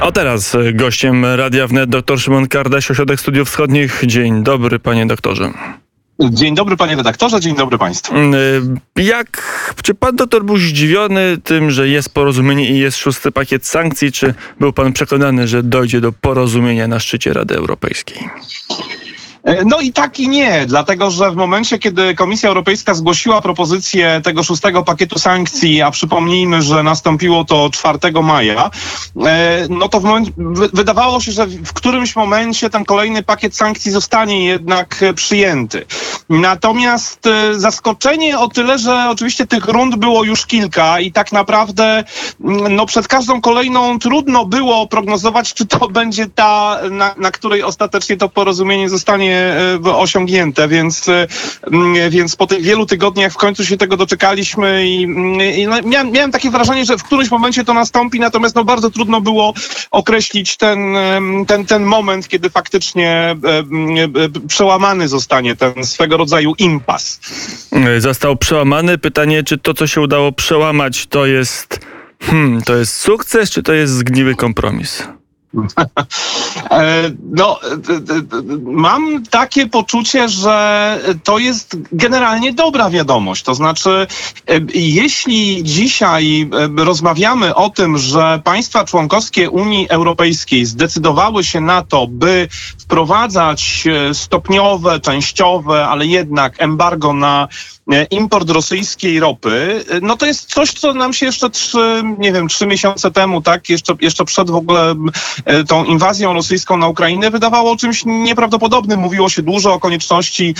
A teraz e, gościem Radia Wnet dr Szymon Kardaś, Ośrodek Studiów Wschodnich. Dzień dobry, panie doktorze. Dzień dobry panie redaktorze, dzień dobry państwu. Mm, e, jak, czy pan doktor był zdziwiony tym, że jest porozumienie i jest szósty pakiet sankcji, czy był pan przekonany, że dojdzie do porozumienia na szczycie Rady Europejskiej? E, no i tak i nie, dlatego że w momencie, kiedy Komisja Europejska zgłosiła propozycję tego szóstego pakietu sankcji, a przypomnijmy, że nastąpiło to 4 maja, e, no to w wydawało się, że w którymś momencie ten kolejny pakiet sankcji zostanie jednak przyjęty. Natomiast e, zaskoczenie o tyle, że oczywiście tych rund było już kilka i tak naprawdę mm, no przed każdą kolejną trudno było prognozować, czy to będzie ta, na, na której ostatecznie to porozumienie zostanie E, osiągnięte, więc, e, więc po tych wielu tygodniach w końcu się tego doczekaliśmy i, i no, miałem, miałem, takie wrażenie, że w którymś momencie to nastąpi, natomiast no, bardzo trudno było określić ten, ten, ten moment, kiedy faktycznie e, przełamany zostanie ten swego rodzaju impas. Został przełamany. Pytanie, czy to, co się udało przełamać, to jest, hmm, to jest sukces, czy to jest zgniły kompromis? E, no, e, e, mam takie poczucie, że to jest generalnie dobra wiadomość. To znaczy, jeśli dzisiaj rozmawiamy o tym, że państwa członkowskie Unii Europejskiej zdecydowały się na to, by wprowadzać stopniowe, częściowe, ale jednak embargo na E, import rosyjskiej ropy, e, no to jest coś, co nam się jeszcze trzy, nie wiem, trzy miesiące temu, tak, jeszcze, jeszcze przed w ogóle e, tą inwazją rosyjską na Ukrainę wydawało czymś nieprawdopodobnym. Mówiło się dużo o konieczności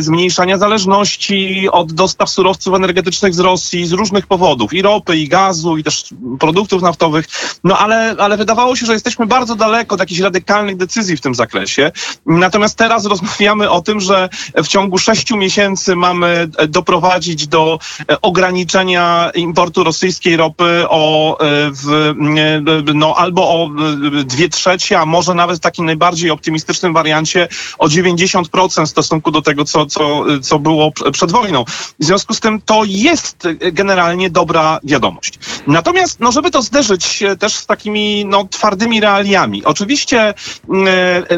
zmniejszania zależności od dostaw surowców energetycznych z Rosji z różnych powodów, i ropy, i gazu, i też produktów naftowych, no ale, ale wydawało się, że jesteśmy bardzo daleko od jakichś radykalnych decyzji w tym zakresie. Natomiast teraz rozmawiamy o tym, że w ciągu sześciu miesięcy mamy doprowadzić do e, ograniczenia importu rosyjskiej ropy o e, w, e, no, albo o dwie trzecie, a może nawet w takim najbardziej optymistycznym wariancie o 90% w stosunku do tego, co, co, co było przed wojną. W związku z tym to jest generalnie dobra wiadomość. Natomiast, no, żeby to zderzyć też z takimi no, twardymi realiami. Oczywiście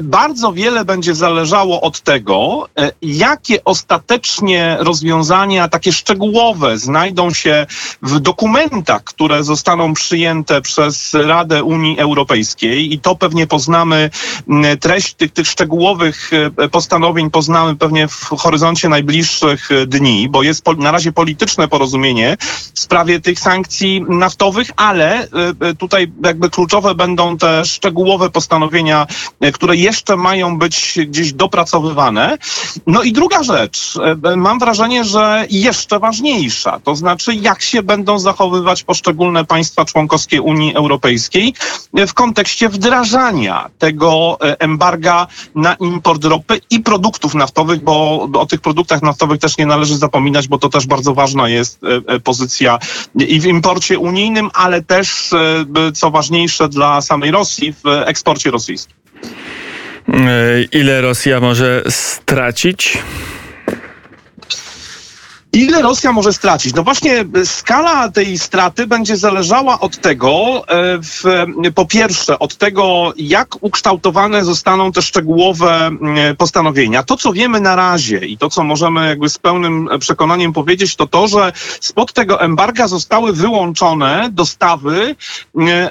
bardzo wiele będzie zależało od tego, jakie ostatecznie rozwiązania rozwiązania takie szczegółowe znajdą się w dokumentach, które zostaną przyjęte przez Radę Unii Europejskiej i to pewnie poznamy, mm, treść tych, tych szczegółowych e, postanowień poznamy pewnie w horyzoncie najbliższych e, dni, bo jest na razie polityczne porozumienie w sprawie tych sankcji naftowych, ale e, tutaj jakby kluczowe będą te szczegółowe postanowienia, które jeszcze mają być gdzieś dopracowywane. No i druga rzecz, mam wrażenie, że jeszcze ważniejsza, to znaczy jak się będą zachowywać poszczególne państwa członkowskie Unii Europejskiej w kontekście wdrażania tego e, embarga na import ropy i produktów naftowych, bo o tych produktach naftowych też nie należy zapominać, bo to też bardzo ważna jest e, e, pozycja i w imporcie unijnym, ale też, co ważniejsze dla samej Rosji, w eksporcie rosyjskim. Ile Rosja może stracić? Ile Rosja może stracić? No właśnie skala tej straty będzie zależała od tego, e, w, po pierwsze, od tego, jak ukształtowane zostaną te szczegółowe postanowienia. To, co wiemy na razie i to, co możemy jakby z pełnym przekonaniem powiedzieć, to to, że spod tego embarga zostały wyłączone dostawy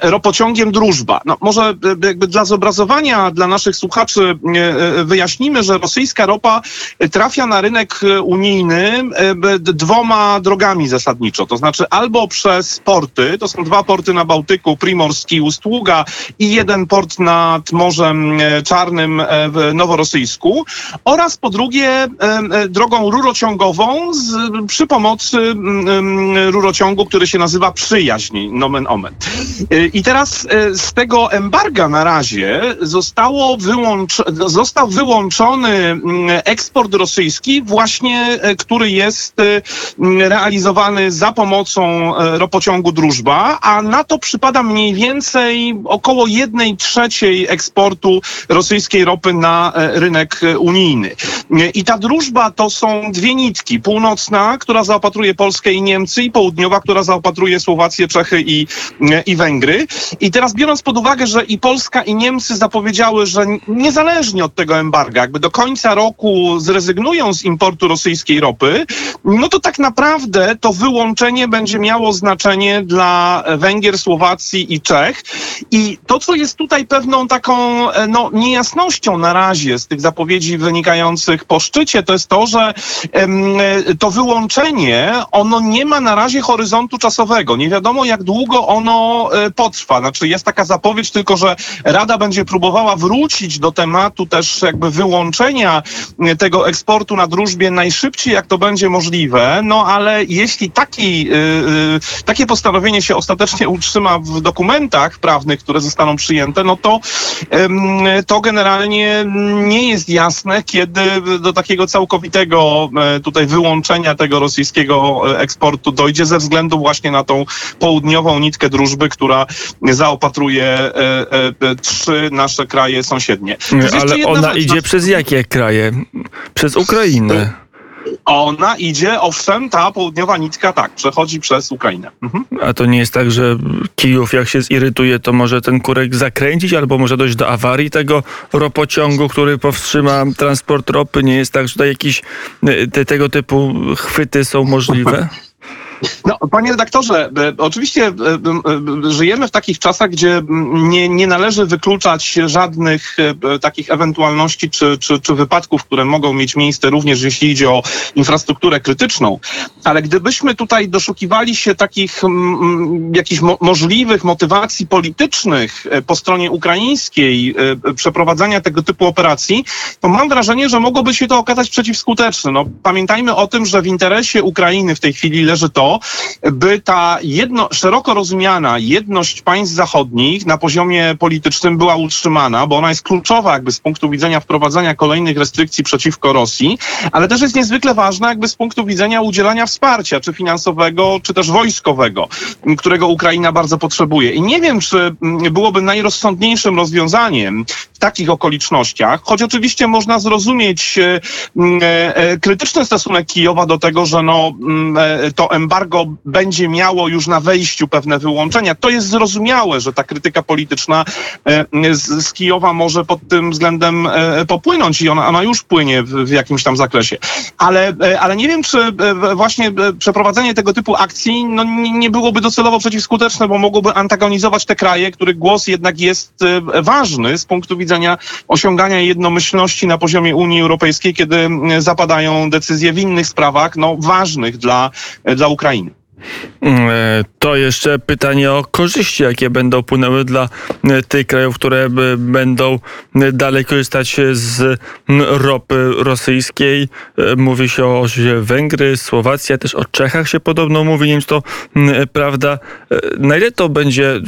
ropociągiem Drużba. No, może e, jakby dla zobrazowania dla naszych słuchaczy e, wyjaśnimy, że rosyjska ropa trafia na rynek unijny dwoma drogami zasadniczo. To znaczy albo przez porty, to są dwa porty na Bałtyku, Primorski Ustługa i jeden port nad Morzem e, Czarnym e, w Noworosyjsku oraz po drugie e, drogą rurociągową z, przy pomocy rurociągu, który się nazywa Przyjaźń, nomen omen. I teraz z tego embarga na razie zostało wyłącz, został wyłączony eksport rosyjski właśnie, który jest realizowany za pomocą e, ropociągu Drużba, a na to przypada mniej więcej około jednej trzeciej eksportu rosyjskiej ropy na e, rynek e, unijny. I ta drużba to są dwie nitki. Północna, która zaopatruje Polskę i Niemcy, i południowa, która zaopatruje Słowację, Czechy i, i Węgry. I teraz biorąc pod uwagę, że i Polska, i Niemcy zapowiedziały, że niezależnie od tego embarga, jakby do końca roku zrezygnują z importu rosyjskiej ropy, no to tak naprawdę to wyłączenie będzie miało znaczenie dla Węgier, Słowacji i Czech. I to, co jest tutaj pewną taką e, no, niejasnością na razie z tych zapowiedzi wynikających po szczycie, to jest to, że em, e, to wyłączenie, ono nie ma na razie horyzontu czasowego. Nie wiadomo, jak długo ono e, potrwa. Znaczy jest taka zapowiedź tylko, że Rada będzie próbowała wrócić do tematu też jakby wyłączenia tego eksportu na drużbie najszybciej, jak to będzie możliwe. No ale jeśli taki, y, y, takie postanowienie się ostatecznie utrzyma w dokumentach prawnych, które zostaną przyjęte, no to, to generalnie nie jest jasne, kiedy do takiego całkowitego e, tutaj wyłączenia tego rosyjskiego e, eksportu dojdzie ze względu właśnie na tą południową nitkę drużby, która zaopatruje e, trzy nasze kraje sąsiednie. Ale ona rzecz, idzie przez jakie kraje? Przez Ukrainę. Ona idzie, owszem, ta południowa nitka tak, przechodzi przez Ukrainę. Mhm. A to nie jest tak, że Kijów jak się zirytuje, to może ten kurek zakręcić, albo może dojść do awarii tego ropociągu, który powstrzyma transport ropy. Nie jest tak, że tutaj jakieś e, te, tego typu chwyty są możliwe? No, panie redaktorze, e, oczywiście e, e, żyjemy w takich czasach, gdzie nie, nie należy wykluczać żadnych takich ewentualności czy, czy, czy wypadków, które mogą mieć miejsce również jeśli idzie o infrastrukturę krytyczną. Ale gdybyśmy tutaj doszukiwali się takich jakichś mo możliwych motywacji politycznych po stronie ukraińskiej przeprowadzania tego typu operacji, to mam wrażenie, że mogłoby się to okazać przeciwskuteczne. No, pamiętajmy o tym, że w interesie Ukrainy w tej chwili leży to, by ta jedno, szeroko rozumiana jedność państw zachodnich na poziomie politycznym była utrzymana, bo ona jest kluczowa jakby z punktu widzenia wprowadzania kolejnych restrykcji przeciwko Rosji, ale też jest niezwykle ważna jakby z punktu widzenia udzielania wsparcia, czy finansowego, czy też wojskowego, którego Ukraina bardzo potrzebuje. I nie wiem, czy m, byłoby najrozsądniejszym rozwiązaniem takich okolicznościach, choć oczywiście można zrozumieć e, m, e, e, krytyczny stosunek Kijowa do tego, że no, m, e, to embargo będzie miało już na wejściu pewne wyłączenia. To jest zrozumiałe, że ta krytyka polityczna z, Kijowa może pod tym względem popłynąć i ona, ona już płynie w, w jakimś tam zakresie. Ale, ale nie wiem, czy właśnie przeprowadzenie tego typu akcji no, nie, byłoby docelowo przeciwskuteczne, bo mogłoby antagonizować te kraje, których głos jednak jest ważny z punktu widzenia osiągania jednomyślności na poziomie Unii Europejskiej, kiedy m, zapadają decyzje w innych sprawach, no ważnych dla, e, dla Ukrainy. E, To jeszcze pytanie o korzyści, jakie będą płynęły dla e, tych krajów, które b- będą e, dalej korzystać z ropy rosyjskiej. E, Mówi się o Węgry, Słowacja, też o Czechach się podobno mówi, nie wiem to prawda. E, Na ile to będzie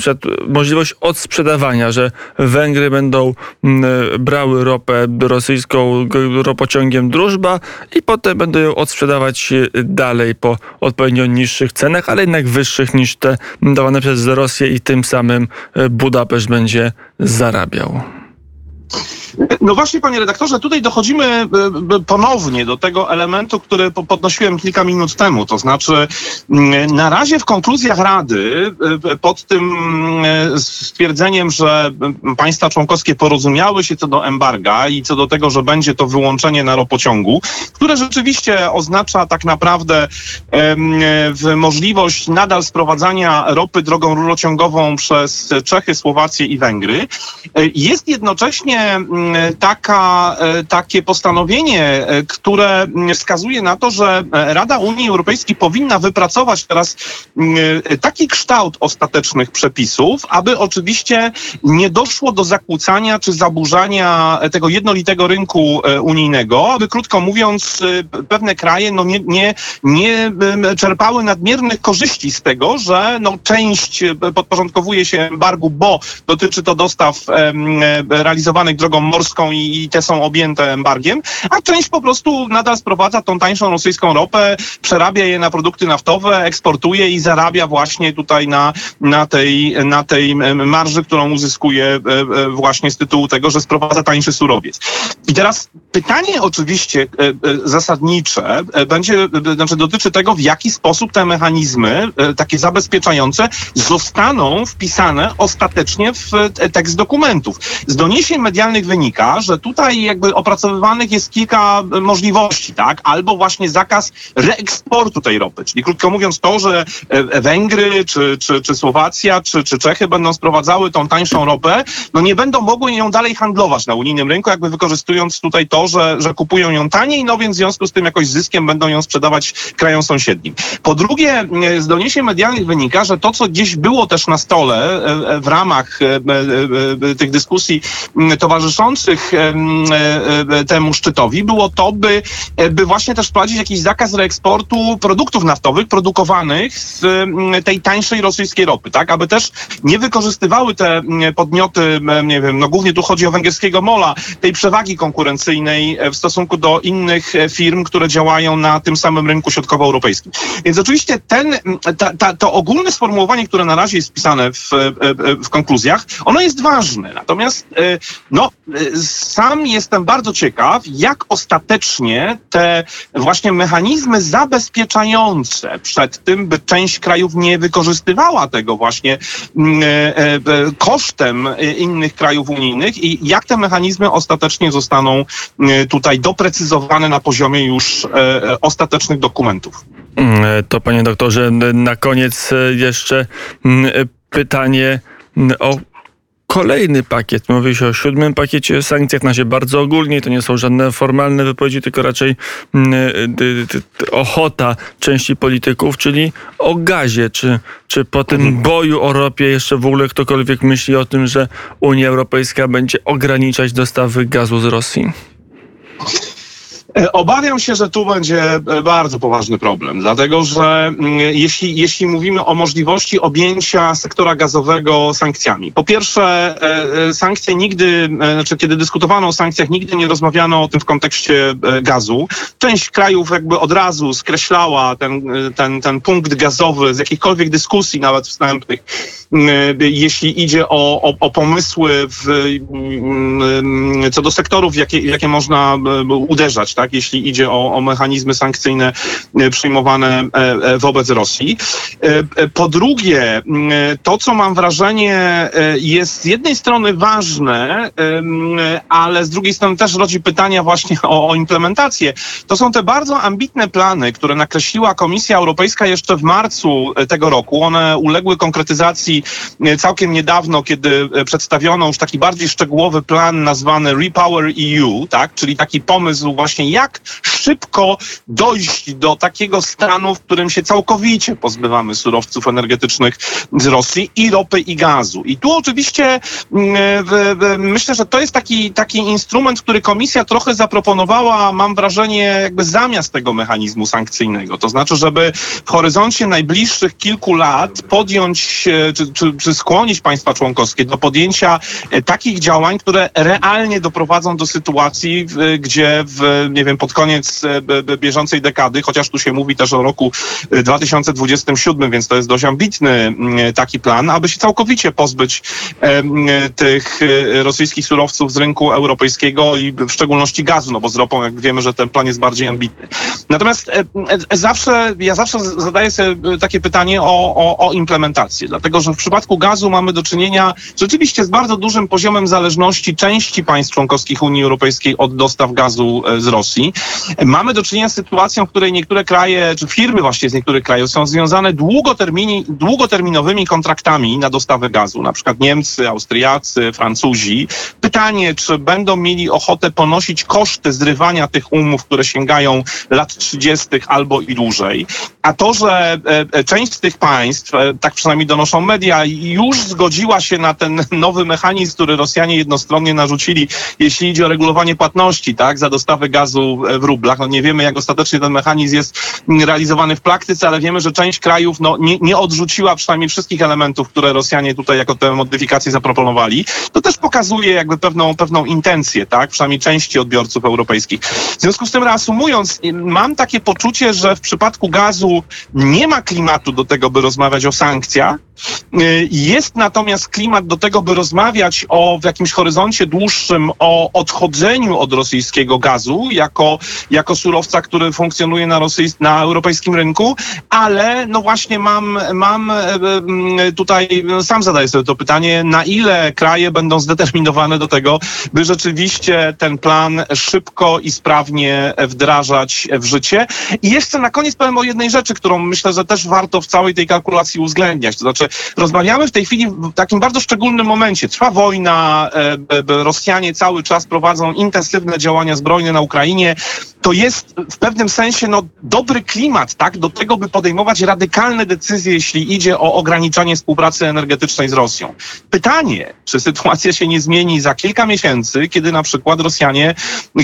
możliwość odsprzedawania, że Węgry będą e, brały ropę rosyjską ropociągiem Drużba i potem będą ją odsprzedawać e, dalej po odpowiednio niższych cenach, ale jednak wyższych niż te dawane przez Rosję i tym samym e, Budapeszt będzie zarabiał. No właśnie, panie redaktorze, tutaj dochodzimy e, e, ponownie do tego elementu, który po- podnosiłem kilka minut temu. To znaczy, mm, na razie w konkluzjach Rady, e, pod tym stwierdzeniem, że państwa członkowskie porozumiały się co do embarga i co do tego, że będzie to wyłączenie na ropociągu, które rzeczywiście oznacza tak naprawdę możliwość nadal sprowadzania ropy drogą rurociągową przez Czechy, Słowację i Węgry. Jest jednocześnie mm, taka, e, takie postanowienie, e, które wskazuje na to, że e, Rada Unii Europejskiej powinna wypracować teraz mm, taki kształt ostatecznych przepisów, aby oczywiście nie doszło do zakłócania czy zaburzania tego jednolitego rynku unijnego, aby krótko mówiąc pewne kraje no nie, nie, nie czerpały nadmiernych korzyści z tego, że no część podporządkowuje się embargu, bo dotyczy to dostaw em, e, realizowanych drogą morską i, i te są objęte embargiem, a część po prostu nadal sprowadza tą tańszą rosyjską ropę, przerabia je na produkty naftowe, eksportuje i zarabia właśnie tutaj na, na, tej, na tej marży, którą uzyskuje właśnie z tytułu tego, że sprowadza tańszy surowiec. I teraz pytanie oczywiście zasadnicze będzie, znaczy dotyczy tego, w jaki sposób te mechanizmy takie zabezpieczające zostaną wpisane ostatecznie w tekst dokumentów. Z doniesień medialnych wynika, że tutaj jakby opracowywanych jest kilka możliwości, tak? Albo właśnie zakaz reeksportu tej ropy, czyli krótko mówiąc to, że e, Węgry, czy, czy, czy Słowacja, czy, czy Czechy będą sprowadzały tą tańszą ropę, no nie będą mogły ją dalej handlować na unijnym rynku, jakby wykorzystując tutaj to, że, że kupują ją taniej, no więc w związku z tym jakoś zyskiem będą ją sprzedawać krajom sąsiednim. Po drugie, z doniesień medialnych wynika, że to, co gdzieś było też na stole e, e, w ramach tych dyskusji towarzyszących temu szczytowi, było to, by, by właśnie też wprowadzić jakiś zakaz reeksportu produktów naftowych produkowanych z tej tańszej rosyjskiej ropy, tak? Aby też nie wykorzystywały te podmioty, nie wiem, no głównie tu chodzi o węgierskiego mola, tej przewagi konkurencyjnej w stosunku do innych firm, które działają na tym samym rynku środkowoeuropejskim. Więc oczywiście ten, ta, ta, to ogólne sformułowanie, które na razie jest wpisane w, w konkluzjach, ono jest ważne. Natomiast e, no, e, sam jestem bardzo ciekaw, jak ostatecznie te właśnie mechanizmy zabezpieczające przed tym, by część krajów nie wykorzystywała tego właśnie mm, e, kosztem innych krajów unijnych i jak te mechanizmy ostatecznie zostaną tutaj doprecyzowane na poziomie już ostatecznych dokumentów. Mm, to panie doktorze, na koniec jeszcze mm, pytanie o kolejny pakiet. Mówi się o siódmym pakiecie sankcjach na się bardzo ogólnie. To nie są żadne formalne wypowiedzi, tylko raczej mm, y, ochota części polityków, czyli o gazie. Czy, czy po tym mhm. boju o ropie jeszcze w ogóle ktokolwiek myśli o tym, że Unia Europejska będzie ograniczać dostawy gazu z Rosji? E, obawiam się, że tu będzie e, bardzo poważny problem, dlatego że mm, jeśli, jeśli mówimy o możliwości objęcia sektora gazowego sankcjami, po pierwsze, e, sankcje nigdy, znaczy kiedy dyskutowano o sankcjach, nigdy nie rozmawiano o tym w kontekście gazu. Część krajów jakby od razu skreślała ten, ten, ten punkt gazowy z jakichkolwiek dyskusji, nawet wstępnych, jeśli idzie o, o, o pomysły w, co do sektorów, jakie, jakie można uderzać. Tak? jeśli idzie o, o mechanizmy sankcyjne e, przyjmowane e, e, wobec Rosji. Po drugie, to, co mam wrażenie jest z jednej strony ważne, ale z drugiej strony też rodzi pytania właśnie o, o implementację. To są te bardzo ambitne plany, które nakreśliła Komisja Europejska jeszcze w marcu tego roku. One uległy konkretyzacji całkiem niedawno, kiedy przedstawiono już taki bardziej szczegółowy plan nazwany Repower EU, tak, czyli taki pomysł właśnie jak szybko dojść do takiego stanu, w którym się całkowicie pozbywamy surowców energetycznych z Rosji i ropy i gazu. I tu oczywiście mm, myślę, że to jest taki, taki instrument, który komisja trochę zaproponowała, mam wrażenie, jakby zamiast tego mechanizmu sankcyjnego. To znaczy, żeby w horyzoncie najbliższych kilku lat podjąć, czy, czy, czy skłonić państwa członkowskie do podjęcia e, takich działań, które realnie doprowadzą do sytuacji, gdzie w, nie wiem, pod koniec e, bieżącej dekady, chociaż tu się mówi też o roku 2027, e, więc to jest dość ambitny taki plan, aby się całkowicie pozbyć tych e, rosyjskich surowców z rynku europejskiego i w szczególności gazu, no bo z ropą, jak wiemy, że ten plan jest bardziej ambitny. Natomiast zawsze, ja zawsze zadaję sobie takie pytanie o, o, o implementację, dlatego że w przypadku gazu mamy do czynienia rzeczywiście z bardzo dużym poziomem zależności części państw członkowskich Unii Europejskiej od dostaw gazu z Rosji. Mamy do czynienia z sytuacją, w której niektóre kraje, czy firmy właśnie z niektórych krajów są związane długoterminowymi kontraktami na dostawę gazu, na przykład Niemcy, Austriacy, Francuzi. Pytanie, czy będą mieli ochotę ponosić koszty zrywania tych umów, które sięgają lat 30. albo i dłużej. A to, że e, e, część z tych państw, e, tak przynajmniej donoszą media, już zgodziła się na ten nowy mechanizm, który Rosjanie jednostronnie narzucili, jeśli idzie o regulowanie płatności, tak, za dostawę gazu w rublach. No nie wiemy, jak ostatecznie ten mechanizm jest realizowany w praktyce, ale wiemy, że część krajów no, nie, nie odrzuciła przynajmniej wszystkich elementów, które Rosjanie tutaj jako te modyfikacje zaproponowali. To też pokazuje jakby pewną, pewną intencję, tak? Przynajmniej części odbiorców europejskich. W związku z tym, reasumując, mam takie poczucie, że w przypadku gazu nie ma klimatu do tego, by rozmawiać o sankcjach. Y, Jest natomiast klimat do tego, by rozmawiać o w jakimś horyzoncie dłuższym o odchodzeniu od rosyjskiego gazu jako, jako surowca, który funkcjonuje na, na europejskim rynku, ale no właśnie mam, mam e, tutaj, sam zadaję sobie to pytanie, na ile kraje będą zdeterminowane do tego, by rzeczywiście ten plan szybko i sprawnie wdrażać w życie. I jeszcze na koniec powiem o jednej rzeczy, którą myślę, że też warto w całej tej kalkulacji uwzględniać. To znaczy, rozmawiamy w tej chwili w takim bardzo szczególnym momencie. Trwa wojna, e, Rosjanie cały czas prowadzą intensywne działania zbrojne na Ukrainie. To jest w pewnym sensie no, dobry klimat tak, do tego, by podejmować radykalne decyzje, jeśli idzie o ograniczanie współpracy energetycznej z Rosją. Pytanie, czy sytuacja się nie zmieni za kilka miesięcy, kiedy na przykład Rosjanie,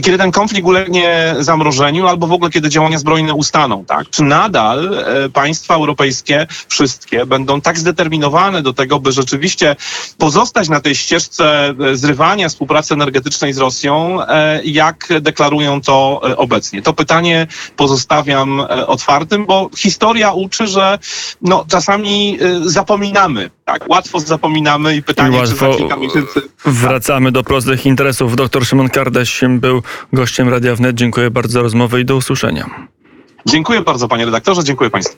kiedy ten konflikt ulegnie zamrożeniu, albo w ogóle kiedy działania zbrojne ustaną, tak? Czy nadal e, państwa europejskie, wszystkie, będą tak zdeterminowane do tego, by rzeczywiście pozostać na tej ścieżce e, zrywania współpracy energetycznej z Rosją, e, jak deklarują to obecnie? To pytanie pozostawiam otwartym, bo historia uczy, że no, czasami zapominamy, tak? Łatwo zapominamy i pytanie, I czy za łatwo kilka miesięcy Wracamy do prostych interesów. Dr Szymon Kardaś był gościem Radia Wnet. Dziękuję bardzo za rozmowę i do usłyszenia. Dziękuję bardzo, panie redaktorze, dziękuję państwu.